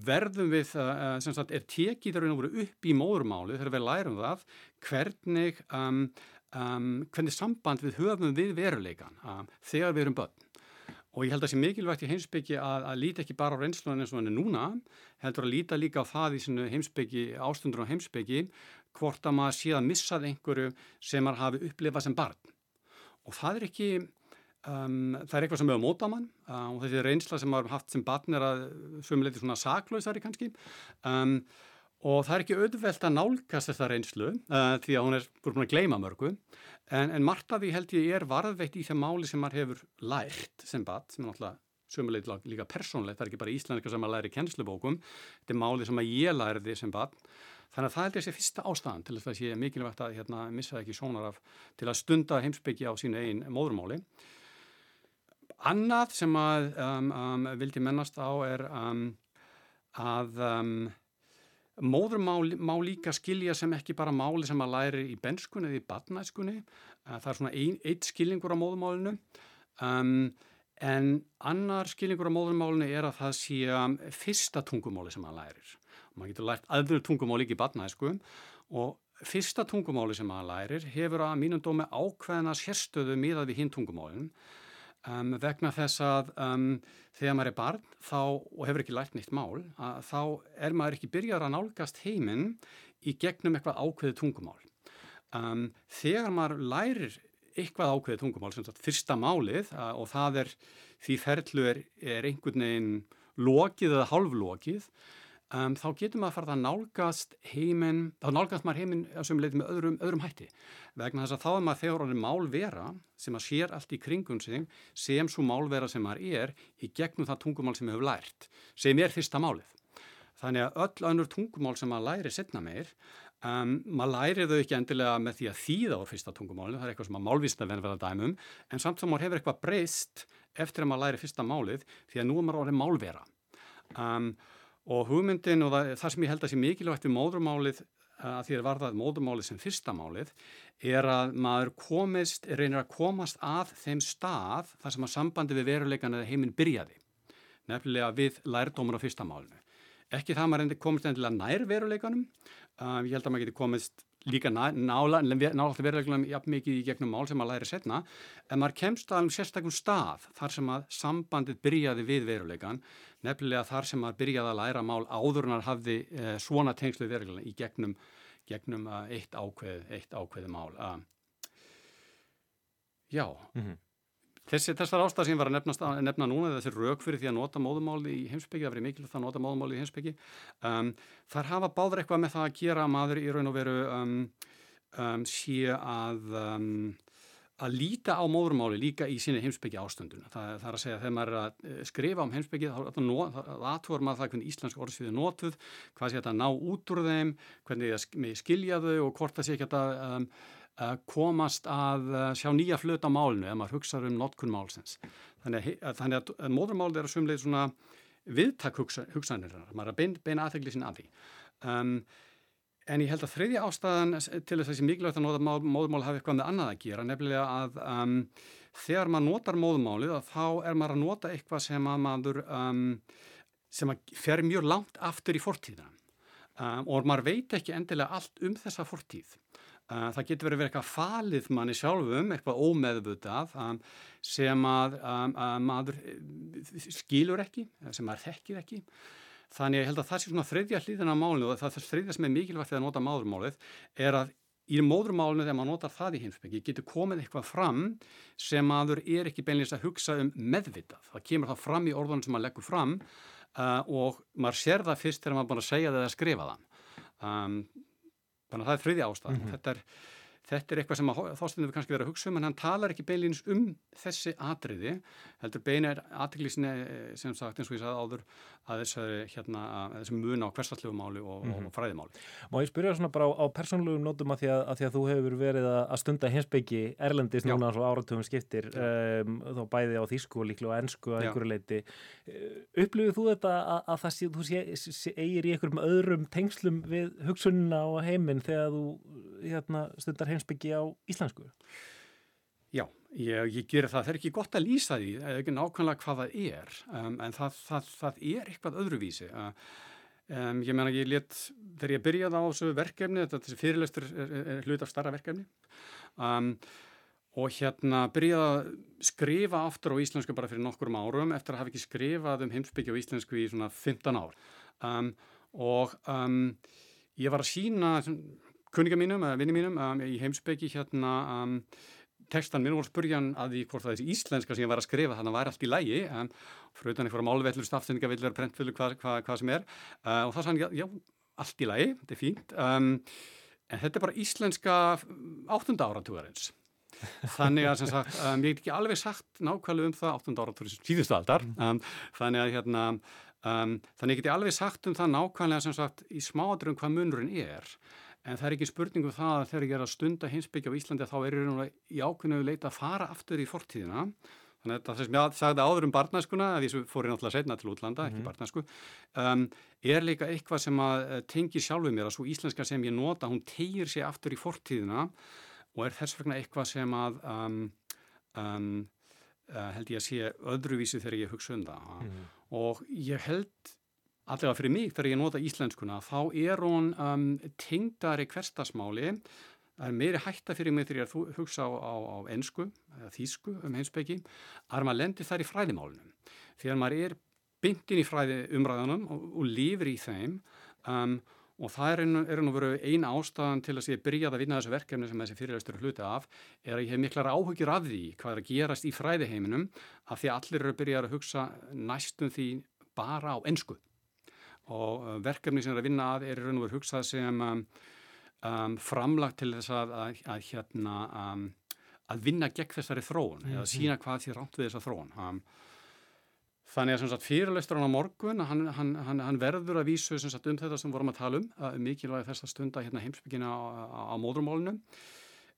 verðum við, uh, sem sagt, er tekið upp í móðurmálið þegar við lærum það hvernig, um, um, hvernig samband við höfum við veruleikan um, þegar við erum börn. Og ég held að það sé mikilvægt í heimsbyggi að, að líta ekki bara á reynslunum eins og hann er núna, heldur að líta líka á það í heimsbyggi, ástundur á heimsbyggi, hvort að maður sé að missað einhverju sem maður hafi upplifað sem barn. Og það er ekki, um, það er eitthvað sem hefur mótað mann uh, og þessi reynsla sem maður haft sem barn er að sömuleyti svona saklausari kannski. Um, og það er ekki auðvelt að nálgast þessa reynslu uh, því að hún er búin að gleima mörgu. En, en margt af því held ég er varðveitt í þeim máli sem maður hefur lært sem bat, sem er náttúrulega sömuleit líka persónlegt, það er ekki bara íslenska sem maður læri í kennslubókum, þetta er máli sem ég læriði sem bat, þannig að það held ég sé fyrsta ástæðan til þess að sé mikilvægt að hérna, missa ekki sónar af til að stunda heimsbyggja á sínu einn móðurmáli. Annað sem að um, um, vildi mennast á er um, að um, Móður má, líka skilja sem ekki bara máli sem að læri í benskunni eða í badnæskunni. Eh, það er svona ein, eitt skilningur á móðumálinu. Um, en annar skilningur á móðumálinu er að það sé um, fyrsta tungumáli sem að lærir. Maður getur lært aðður tungumáli ekki í badnæsku og fyrsta tungumáli sem að lærir hefur að mínum dómi ákveðna sérstöðu miðað við hinn tungumálinu Um, vegna þess að um, þegar maður er barn þá, og hefur ekki lært nýtt mál að, þá er maður ekki byrjar að nálgast heiminn í gegnum eitthvað ákveðið tungumál. Um, þegar maður lærir eitthvað ákveðið tungumál, sem sagt fyrsta málið að, og það er því ferðlu er, er einhvern veginn lokið eða hálflokið um, þá getur maður að fara að nálgast heiminn, þá nálgast maður heiminn sem leiði með öðrum, öðrum hætti. Vegna þess að þá er maður þegar orðin málvera sem að sér allt í kringum sig sem svo málvera sem maður er í gegnum það tungumál sem við höfum lært sem er fyrsta málið. Þannig að öll önnur tungumál sem maður læri setna meir Um, maður lærið þau ekki endilega með því að þýða á fyrsta tungumálinu, það er eitthvað sem að málvísna venn verða dæmum, en samt sem maður hefur eitthvað breyst eftir að maður læri fyrsta málið því að nú er maður orðið málvera. Um, og hugmyndin og það, það sem ég held að sé mikilvægt við móðurmálið að því að varðað móðurmálið sem fyrsta málið er að maður komist, reynir að komast að þeim stað þar sem að sambandi við veruleikan eða heiminn byrjaði. Nefnilega við lærdómur á fyrsta málinu. Ekki það maður komist endilega nær veruleikanum. Uh, ég held að maður geti komist líka nálátt veruleglum jafn mikið í gegnum mál sem að læri setna en maður kemst að um sérstaklega stað þar sem að sambandið byrjaði við verulegan nefnilega þar sem maður byrjaði að læra mál áður en að hafði eh, svona tengslu verulegan í gegnum, gegnum uh, eitt, ákveð, eitt ákveði mál. Uh, Já. Mm -hmm. Þessi, þessar ástæð sem var að nefna, nefna núna, þessi rauk fyrir því að nota móðumáli í heimsbyggi, það verið mikilvægt að nota móðumáli í heimsbyggi, um, þar hafa báður eitthvað með það að gera að maður í raun og veru um, um, sé að, um, að líta á móðumáli líka í síni heimsbyggi ástundun. Það, það er að segja að þegar maður er að eh, skrifa um heimsbyggi, þá aðtúar maður það hvernig íslensk orðsviði notuð, hvað sé þetta að ná út úr þeim, hvernig það skilja þau og hvort það sé ekki að um, komast að sjá nýja flut á málinu ef maður hugsaður um notkun málsins. Þannig að, þannig að, móðurmálið er að sumleið svona viðtak hugsa, hugsanir, maður er að beina, aðtegli sinna að því. Um, en ég held að þriðja ástæðan til þess að þessi mikilvægt að móðurmál hafi eitthvað með annað að gera, nefnilega að um, þegar maður notar móðurmálið þá er maður að nota eitthvað sem að maður um, sem að fer mjög langt aftur í fortíðina og maður veit ekki endilega allt um þessa fortíð. Uh, það getur verið verið eitthvað falið manni sjálfum, eitthvað ómeðvutað um, sem að maður eh, skilur ekki, sem maður þekkir ekki. Þannig að ég held að það sé svona þriðja hlýðina á málinu og það þriðja sem er mikilvægt þegar að nota máðurmálið er að í móðurmálinu þegar maður notar það í heimsbyggi getur komið eitthvað fram sem maður er ekki beinleins að hugsa um meðvitað. Það kemur það fram í orðunum sem maður leggur fram uh, og maður sér það fyrst þegar maður bara segja það eða skrifa það. Um, Þannig að það er þriðja ástæðan. Mm -hmm. Þetta er þetta er eitthvað sem þástundum við kannski verið að hugsa um en hann talar ekki beinleins um þessi atriði heldur beina er atriðlísinni eh, sem sagt eins og ég sagði áður að þessi, hérna, mun á hversallegu máli og, mm -hmm. og fræðimáli. Má ég spyrja svona bara á, á persónulegu nótum að því að, að því að þú hefur verið að stunda hinsbyggi Erlendis Já. núna á áratugum skiptir um, þá bæði á þýsku og líklu og ennsku að einhverju leiti. Uh, upplifið þú þetta að, að það sé, þú sé, sé, eigir í einhverjum öðrum tengslum við hugsunna og heiminn þegar þú hérna, stundar heimsbyggi á íslensku? Já, ég, ég gerir það. Það er ekki gott að lýsa því, ekki nákvæmlega hvað það er, um, en það, það, það er eitthvað öðruvísi. Um, ég menna, ég let, þegar ég byrjaði á þessu verkefni, þetta fyrirlöstur er, er hlut af starra verkefni, um, og hérna byrjaði að skrifa aftur á íslensku bara fyrir nokkurum árum eftir að hafa ekki skrifað um heimsbyggja á íslensku í svona 15 ár. Um, og um, ég var að sína kunninga mínum, eða vinni mínum um, í heimsbyggi hérna um, tekstan minn voru spurjan að því hvort það þessi íslenska sem ég var að skrifa þannig að það væri allt í lægi um, frutan einhverja málvellur, stafsendingavillur, prentvillu, hvað hva, hva sem er uh, og það sann, já, já, allt í lægi, þetta er fínt um, en þetta er bara íslenska áttunda áratúarins þannig að sem sagt, um, ég hef ekki alveg sagt nákvæmlega um það áttunda áratúarins síðustu aldar um, þannig að hérna um, þannig ég geti alveg sagt um það nákvæmlega sem sagt í smáadrum hvað munurinn er En það er ekki spurningu um það að þegar ég er að stunda hinsbyggja á Íslandi þá er ég í ákveðinu leita að fara aftur í fortíðina. Þannig að það sem ég sagði áður um barnæskuna, að ég fór í náttúrulega setna til útlanda, ekki mhm. barnæsku, um, er líka eitthvað sem að eh, tengi sjálfuð mér að svo íslenska sem ég nota, hún tegir sér aftur í fortíðina og er þess vegna eitthvað sem að um, um, uh, held ég að sé öðruvísi þegar ég hugsa um það. Mm. Og ég held allega fyrir mig þegar ég nota íslenskuna þá er hún um, tengdari hverstasmáli það er meiri hætta fyrir mig þegar ég hugsa á, á, á ennsku eða þýsku um heimsbyggi að maður lendir þar í fræðimálunum þegar maður er byndin í fræði umræðanum og, og lifir í þeim um, og það er nú verið eina ástæðan til að ég byrjaði að vinna þessu verkefni sem þessi fyrirlæstur hluti af er að ég hef miklar áhugjur af því hvað er að gerast í fræðiheiminum af því að allir eru að byrja að hugsa næstum því bara á ennsku og uh, verkefni sem er að vinna að er raun og verið hugsað sem um, um, framlagt til þess að, að, að, hérna, um, að vinna gegn þessari þróun mm -hmm. eða sína hvað því rátt við þessa þróun. Um, þannig að fyrirlestur hann á morgun, hann, hann, hann, hann verður að vísu sagt, um þetta sem vorum að tala um, mikilvæg þess að stunda hérna, heimsbyggina á, á, á móðurmálunum,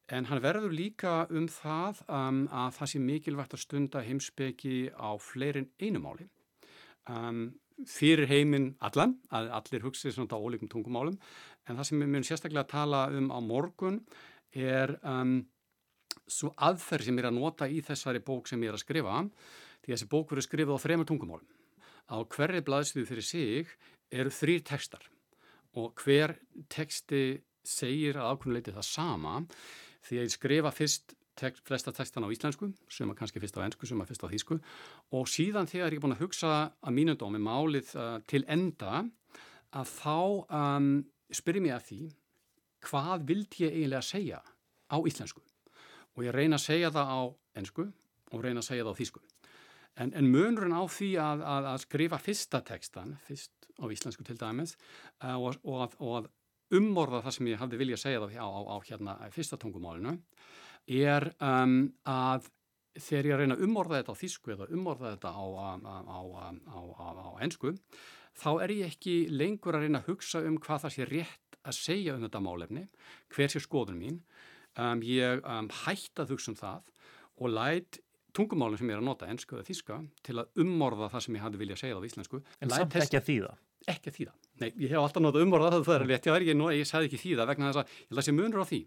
en hann verður líka um það um, að það sé mikilvægt að stunda heimsbyggi á fleirin einumáli. Um, fyrir heiminn allan, að allir hugsið svona á ólíkum tungumálum, en það sem við munum sérstaklega að tala um á morgun er um, svo aðferð sem er að nota í þessari bók sem ég er að skrifa, því að þessi bók verður skrifið á þremur tungumálum. Á hverri blaðstöðu fyrir sig eru þrýr tekstar og hver teksti segir að ákveðnuleiti það sama því að ég skrifa fyrst tek, flesta textan á íslensku, sem að kannski fyrst á ennsku, sem að fyrst á þýsku og síðan þegar ég er búin að hugsa að mínundómi málið uh, til enda að þá um, spyrir mér að því hvað vild ég eiginlega segja á íslensku og ég reyna að segja það á ennsku og reyna að segja það á þýsku. En, en munurinn á því að, að, að skrifa fyrsta textan, fyrst á íslensku til dæmis, uh, og, og, að, og að umorða það sem ég hafði viljað segja það á, á, á hérna fyrsta tungumálinu, er um, að þegar ég reyna að umorða þetta á þísku eða umorða þetta á, á, á, á ennsku, þá er ég ekki lengur að reyna að hugsa um hvað það sé rétt að segja um þetta málefni, hver sé skoðun mín. Um, ég um, hætti að hugsa um það og lætt tungumálinn sem ég er að nota, ennsku eða þíska, til að umorða það sem ég hafði viljað segja á íslensku. En samt ekki að þýða? Ekki að þýða. Nei, ég hef alltaf notað umorða það er létt, já, ég, ég sagði ekki þýða vegna þess að ég lasi munur á því.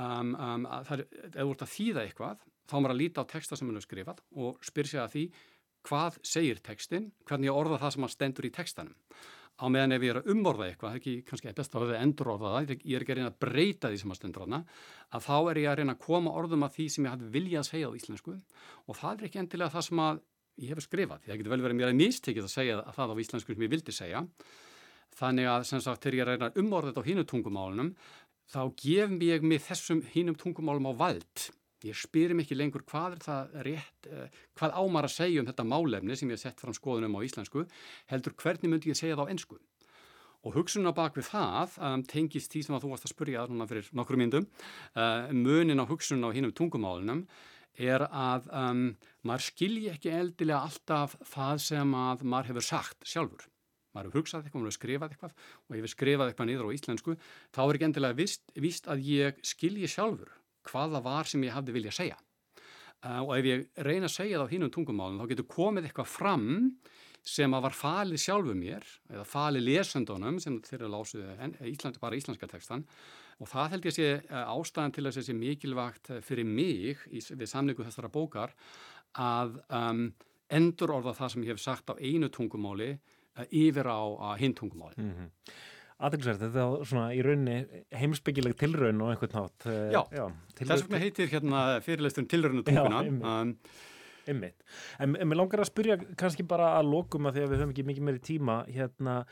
Um, um, að það er, ef þú ert að þýða eitthvað þá maður að líta á texta sem hann er skrifað og spyr sér að því hvað segir textin, hvernig ég orða það sem hann stendur í textanum. Á meðan ef ég er að umorða eitthvað, ekki kannski best að hafa endurorða það, ég er ekki að reyna að breyta því sem að stendur hana, að þá er ég að reyna að koma orðum að því sem ég hafði viljað að segja á íslensku og það er ekki endilega það sem að ég hef skrifað, það getur vel verið mér að mistekið að segja að það á íslensku sem ég vildi segja Þannig að sem sagt þegar ég reyna umorðið á hínum tungumálunum þá gefum ég mig þessum hínum tungumálum á vald. Ég spyrum ekki lengur hvað er það rétt, eh, hvað ámar að segja um þetta málefni sem ég hef sett fram skoðunum á íslensku, heldur hvernig myndi ég segja það á ennsku. Og hugsunna bak við það um, tengist því sem að þú varst að spurja núna fyrir nokkru myndum, uh, munin á hugsunna á hinnum tungumálunum er að um, maður skilji ekki eldilega alltaf það sem að maður hefur sagt sjálfur. Maður hefur hugsað eitthvað, maður hefur skrifað eitthvað og hefur skrifað eitthvað niður á íslensku, þá er ekki endilega vist, vist að ég skilji sjálfur hvaða var sem ég hafði vilja segja. Uh, og ef ég reyna að segja það á hinnum tungumálunum þá getur komið eitthvað fram sem að var falið sjálfu mér eða falið lesendunum sem þeirra lásuði Ísland, bara íslenska tekstan og það held ég sé eh, ástæðan til að sé mikilvægt fyrir mig í, við samlingu þessara bókar að um, endur orða það sem ég hef sagt á einu tungumáli yfir á uh, hinn tungumáli. Mm -hmm. Aðeinsverð, þetta er svona í raunni heimsbyggileg tilraun og einhvern nátt. Uh, já, já þess vegna heitir hérna fyrirleisturinn tilraunu tunguna. Já, um, Einmitt. En, en mér langar að spyrja kannski bara að lokum að því að við höfum ekki mikið meiri tíma hérna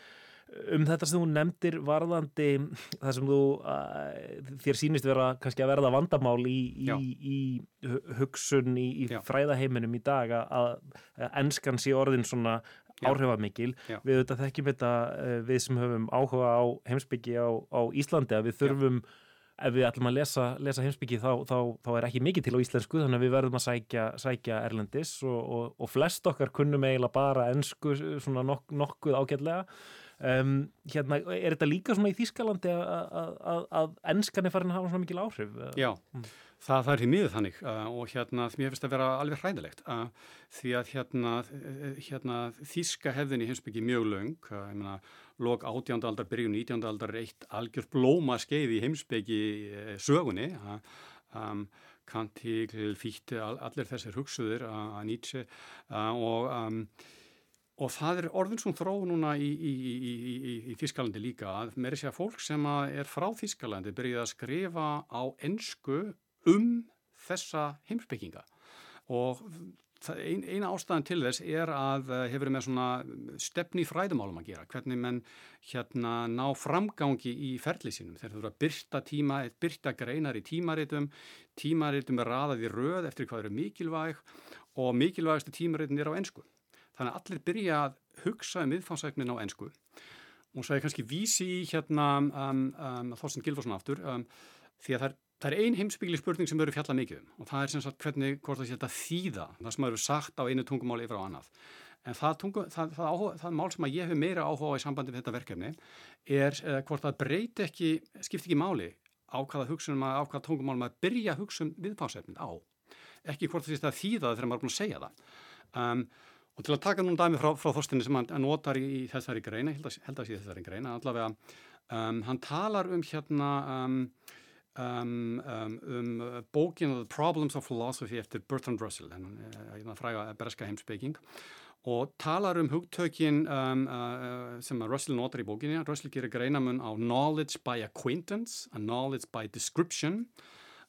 um þetta sem þú nefndir varðandi það sem þú uh, þér sínist vera kannski að verða vandamál í, í, í hugsun í, í fræðaheiminum í dag að, að ennskan sé orðin svona áhrifamikil. Við auðvitað þekkjum þetta uh, við sem höfum áhuga á heimsbyggi á, á Íslandi að við þurfum Já ef við ætlum að lesa, lesa heimsbyggi þá, þá, þá er ekki mikið til á íslensku þannig að við verðum að sækja, sækja erlendis og, og, og flest okkar kunnum eiginlega bara ennsku svona nok nokkuð ágætlega um, hérna, er þetta líka svona í Þýskalandi að ennskan er farin að hafa svona mikil áhrif? Já, mm. Það, það er því miður þannig uh, og hérna mér finnst að vera alveg hræðilegt uh, því að hérna, hérna þíska hefðin í heimsbyggi mjög laung, uh, ég meina lok átjánda byrjun 19. aldar er eitt algjör blóma skeið í heimsbyggi uh, sögunni um, Kantíkl, Fíti, all, allir þessir hugsuður að uh, Nietzsche uh, og um, Og það er orðin sem þróu núna í, í, í, í Þískalandi líka að mér er sér fólk sem er frá Þískalandi byrjuð að skrifa á ennsku um þessa heimsbygginga og ein, eina ástæðan til þess er að eh, hefur með svona stefni fræðumálum að gera, hvernig menn hérna ná framgangi í ferli sínum, þeir þurfa að byrta tíma, byrta greinar í tímaritum. Tímaritum er raðað í röð eftir hvað eru mikilvæg og mikilvægastu tímaritin er á ennsku þannig að allir byrja að hugsa um viðfánsæknin á ennsku og svo er kannski vísi hérna um, um, Þorsten Gilvarsson aftur um, því að það er Það er ein heimsbyggli spurning sem verður fjalla mikið um og það er sem sagt hvernig hvort það sé þetta þýða, það sem eru sagt á einu tungumáli yfir á annað. En það, tungu, það, það, áhuga, það mál sem ég hef meira áhuga í sambandi við þetta verkefni er uh, hvort það breyti ekki, skipti ekki máli á hvaða hugsunum að, á hvaða tungumálum að byrja hugsa um viðpásefnin á. Ekki hvort það sé þetta þýða þegar maður er búin að segja það. Um, og til að taka núna dæmi frá, frá þorstinni sem hann notar í, þessari greina, held að, held að greina, allavega um, hann talar um hérna um, um, um, um bókinu The Problems of Philosophy eftir Bertrand Russell, hennar fræga berska heimsbygging og talar um hugtökin um, uh, sem Russell notar í bókinu. Russell gerir greinamun á knowledge by acquaintance and knowledge by description.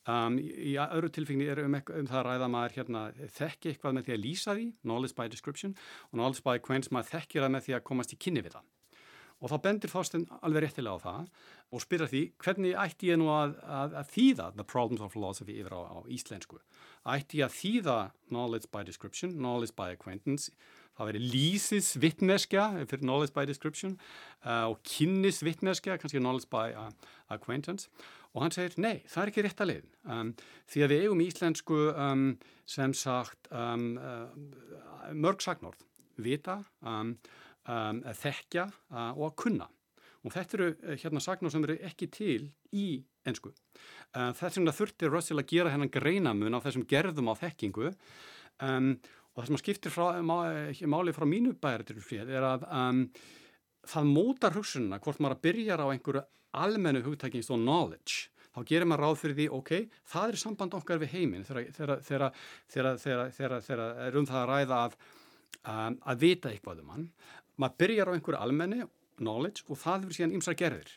Um, í öðru tilfengni er um, um það að ræða maður hérna, þekki eitthvað með því að lýsa því, knowledge by description, og knowledge by acquaintance maður þekkir það með því að komast í kynni við það. Og þá bendir Þorstein alveg réttilega á það og spyrja því hvernig ætti ég nú að, að, að þýða the problems of philosophy yfir á, á íslensku. Ætti ég að þýða knowledge by description, knowledge by acquaintance, það veri lýsisvittneskja fyrir knowledge by description uh, og kynnisvittneskja, kannski knowledge by uh, acquaintance. Og hann segir, nei, það er ekki rétt að leiðin. Um, því að við eigum íslensku um, sem sagt um, uh, mörg sagnorð, vita, um, um, þekkja uh, og að kunna. Og þetta eru uh, hérna sagnar sem eru ekki til í ennsku. Uh, þess vegna þurfti Russell að gera hennan greinamun á þessum gerðum á þekkingu um, og það sem að skiptir frá, má, máli frá mínu bæritur er að um, það mótar hugsununa hvort maður að byrja á einhverju almennu hugtækingst og knowledge þá gerir maður ráð fyrir því, ok, það er samband okkar við heiminn þegar er um það að ræða að, um, að vita eitthvað um hann maður byrjar á einhverju almenni knowledge og það er síðan ymsar gerðir.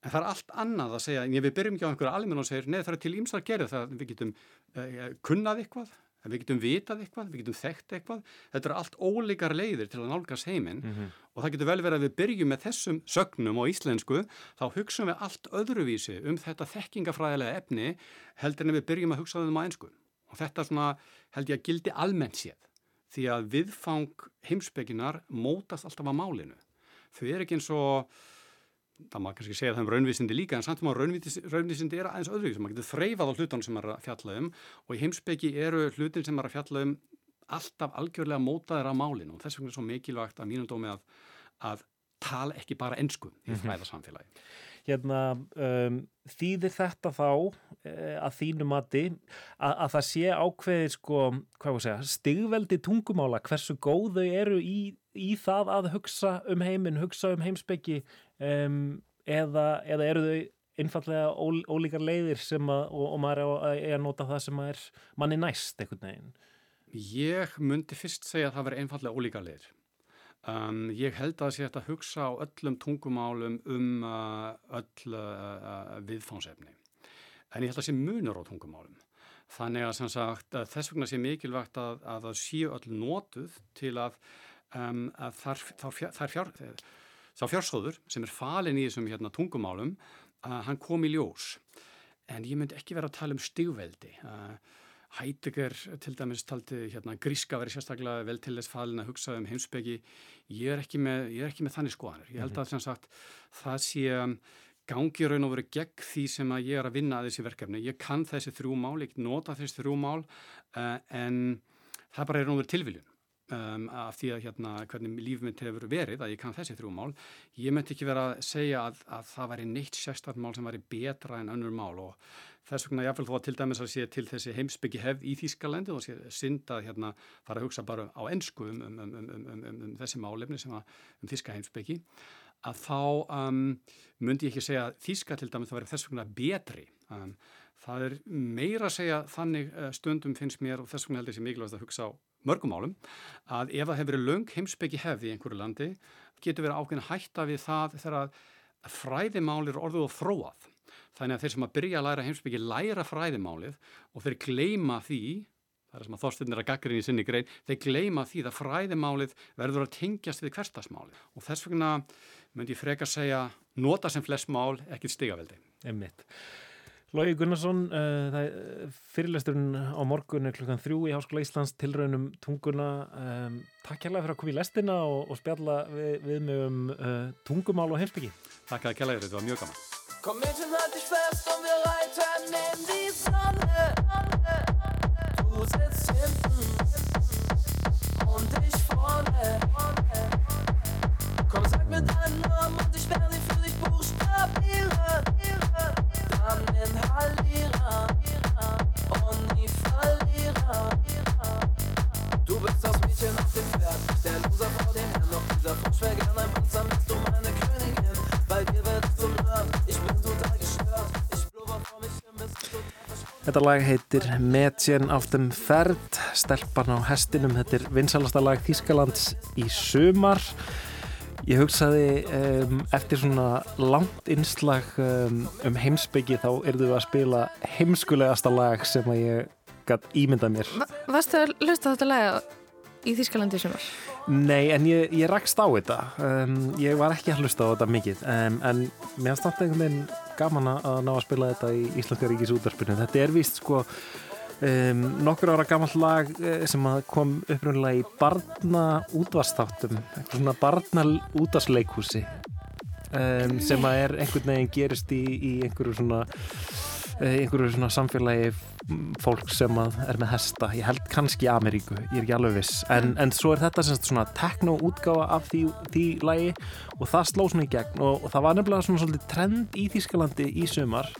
En það er allt annað að segja en við byrjum ekki á einhverju almenni og segir neð það er til ymsar gerðir það við getum uh, kunnað eitthvað við getum vitað eitthvað, við getum þekkt eitthvað. Þetta er allt ólíkar leiðir til að nálgast heiminn mm -hmm. og það getur vel verið að við byrjum með þessum sögnum og íslensku þá hugsaum við allt öðruvísi um þetta þekkingafræðilega efni heldur en við byrjum að hugsa um það á einsku og þetta svona, held ég að gildi almennt séð því að viðfang heimsbygginar mótast alltaf á málinu. Þau er ekki eins og það maður kannski segja það um raunvísindi líka en samt sem að raunvísindi er aðeins öðru sem maður getur þreifað á hlutunum sem maður er að fjalla um og í heimsbyggi eru hlutin sem maður er að fjalla um alltaf algjörlega mótaðir á málinu og þess vegna er svo mikilvægt að mínum dómi að, að tala ekki bara ennsku í mhm. fræðarsamfélagi. Hérna, um, þýðir þetta þá uh, að þínu mati að, að það sé ákveðir sko, stigveldi tungumála, hversu góð þau eru í, í það að hugsa um heiminn, hugsa um heimsbyggi um, eða, eða eru þau einfallega ól, ólíkar leiðir að, og, og maður er að, að nota það sem er manni næst einhvern veginn? Ég myndi fyrst segja að það veri einfallega ólíkar leiðir. Um, ég held að það sé að hugsa á öllum tungumálum um uh, öll uh, viðfánsefni. En ég held að það sé munur á tungumálum. Þannig að sagt, þess vegna sé mikilvægt að, að það séu öll nótuð til að, um, að þar, þar, þar fjár, fjársóður sem er falin í þessum hérna, tungumálum, hann kom í ljós. En ég myndi ekki vera að tala um stigveldi. Uh, Heidegger til dæmis taldi hérna, gríska verið sérstaklega vel til þess falin að hugsa um heimsbyggi. Ég er ekki með, er ekki með þannig skoðanir. Ég held mhm. að sagt, það sé um, gangi raun og verið gegn því sem að ég er að vinna að þessi verkefni. Ég kann þessi þrjú mál, ég nota þessi þrjú mál uh, en það bara er raun og verið tilviljun. Um, af því að hérna hvernig lífmynd hefur verið að ég kann þessi þrjú mál ég myndi ekki vera að segja að, að það væri neitt sérstaklega mál sem væri betra en önnur mál og Þess vegna jáfnvel þó að til dæmis að sé til þessi heimsbyggi hefð í Þýskalandi og sé synd að hérna fara að hugsa bara á ennsku um, um, um, um þessi málefni sem að um Þýska heimsbyggi að þá myndi ég ekki segja að Þýska til dæmis það verður þess vegna betri. Það er meira að segja þannig eh, stundum finnst mér og þess vegna heldur ég sé mikilvægt að hugsa á mörgum álum að ef það hefur verið löng heimsbyggi hefð í einhverju landi getur verið ákveðin hætta við það þegar fræðimálir orðuð og þróað Þannig að þeir sem að byrja að læra heimsbyggi læra fræðimálið og þeir gleima því, það er sem að þórstunir að gaggarinn í sinni grein, þeir gleima því að fræðimálið verður að tengjast við hverstasmálið og þess vegna myndi ég freka að segja nota sem flest mál, ekkit stigaveldi. Emmitt. Lógi Gunnarsson, uh, uh fyrirlesturinn á morgun er klukkan þrjú í Háskóla Íslands tilraunum tunguna. Um, takk kærlega fyrir að koma í lestina og, og spjalla við, við með um uh, tungumál og heimsbyggi. Takk að kærlega, þetta var mjög gaman. Komm mit und halt dich fest und wir reiten in die Sonne. Du sitzt hinten und ich vorne. Komm, sag mir deinen Namen und ich werde ihn für dich buchstabieren. Dann inhalieren Þetta lag heitir Mädchen auf dem Ferd, stelpan á hestinum, þetta er vinsalasta lag Þískalands í sumar. Ég hugsaði um, eftir svona langt innslag um, um heimsbyggi þá erðu að spila heimskulegasta lag sem að ég gætt ímynda mér. Va Varstu að hlusta þetta lag í Þískalandi sumar? Nei, en ég, ég rakst á þetta. Um, ég var ekki að hlusta á þetta mikið, en mér alltaf einhvern veginn gaman að ná að spila þetta í Íslandska ríkis útvarpinu. Þetta er vist sko um, nokkur ára gammal lag eh, sem kom upprunnulega í barna útvarstáttum, eitthvað svona barna útvarsleikhúsi um, sem að er einhvern veginn gerist í, í einhverju svona einhverju svona samfélagi fólk sem er með hesta. Ég held kannski Ameríku, ég er ekki alveg viss. En, en svo er þetta svona tekno-útgáfa af því, því lagi og það sló svona í gegn og, og það var nefnilega svona svolítið trend í Þískalandi í sumar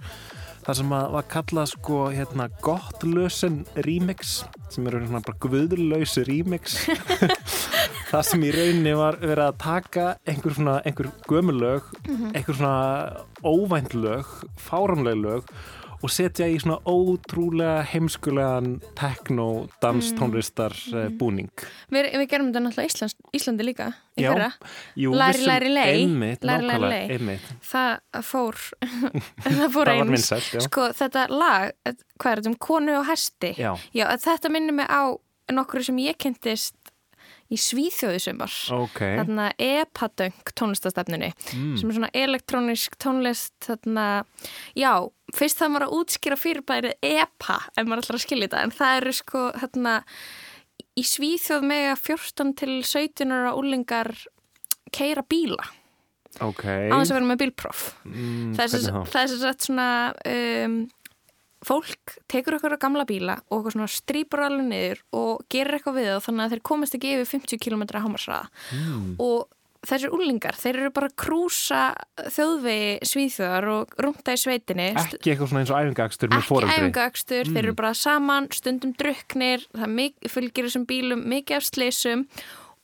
það sem að var kallað sko hérna gottlösen remix sem eru svona bara guðlösu remix. Það sem í rauninni var verið að taka einhver svona, einhver gömulög mhm. einhver svona óvænt lög fáramleg lög og setja í svona ótrúlega heimskulegan tekno-danstónlistar mm. Eh, búning. Við, við gerum þetta náttúrulega Íslands, Íslandi líka í Já. Jú, læri, læri, lei. Einmitt, læri, læri, lei. Það fór, það fór eins. Sko þetta lag, hvað er þetta um konu og hesti? Já. Já, þetta minnir mig á nokkru sem ég kentist í Svíþjóðisumar okay. þarna epadöng tónlistastefnunni mm. sem er svona elektrónisk tónlist þarna, já, fyrst það maður að útskýra fyrirbærið epa ef maður að skilja þetta, en það eru sko þarna, í Svíþjóð með 14 til 17 ára úlingar keira bíla Ok. á þess að vera með bílpróf Mm, það er sagt svona um, fólk tekur okkur á gamla bíla og okkur svona strýpur alveg niður og gerir eitthvað við það þannig að þeir komast ekki yfir 50 km hámarsraða Mm. og þessir úlingar, þeir eru bara að krúsa þjóðvegi svíþjóðar og rúnta í sveitinni Ekki eitthvað svona eins og æfingakstur með ekki foreldri. æfingakstur, þeir Mm. eru bara saman stundum druknir, það fylgir þessum bílum mikið af sleisum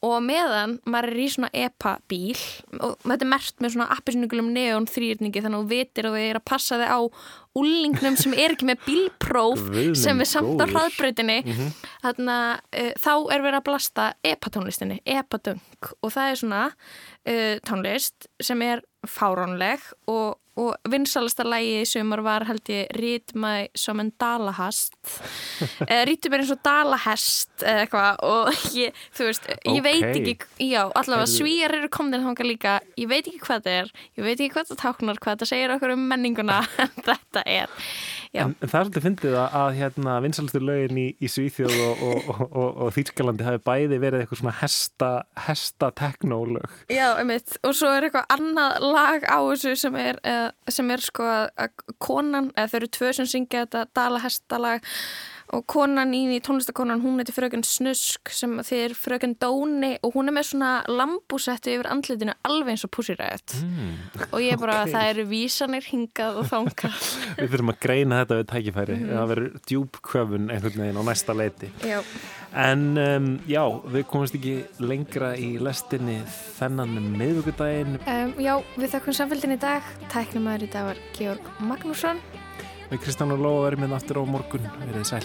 og meðan maður er í svona EPA bíl og þetta er mert með svona appisnugulum neon þrýrningi þannig að þú vitir að þið er að passa þig á úlingnum sem er ekki með bílpróf Guð minn sem er samt á góður. hraðbrautinni Mhm. þannig að uh, þá er verið að blasta EPA tónlistinni, EPA dunk og það er svona uh, tónlist sem er fáránleg og, og vinsalasta lægi sumar var held ég Rítmæ som en dalahast uh, Rítmæ eins og dalahest eða eitthvað og ég, þú veist, ég veit Ókei. ekki já, allavega svíjar eru komnir þangað líka ég veit ekki hvað það er, ég veit ekki hvað það táknar hvað það segir okkur um menninguna þetta er, En, en það er svolítið fyndið að, að hérna, vinsalistur lögin í, í Svíþjóð og, og, og, og, Þýrskalandi hafi bæði verið eitthvað svona hesta, hesta teknólög. Já, einmitt, og svo er eitthvað annað lag á þessu sem er, uh, sem er sko að, konan, eða þau eru tvö sem syngja þetta dalahestalag og konan í tónlistakonan, hún heitir fröken Snusk sem þið fröken Dóni og hún er með svona lambúsetti yfir andlitinu alveg eins og pussirætt Mm. og ég bara, Ok. það eru vísanir hingað og þangað Við þurfum að greina þetta við tækifæri. Mhm. Það verður djúbköfun einhvern veginn á næsta leiti. Já, En um, já, við komumst ekki lengra í lestinni þennan miðvíkudaginn. um, já við þakkum samfélgin í dag tæknum aður í dag var Georg Magnússon Við Kristján og Lóa verðum hérna aftur á morgun. Verðið sæl.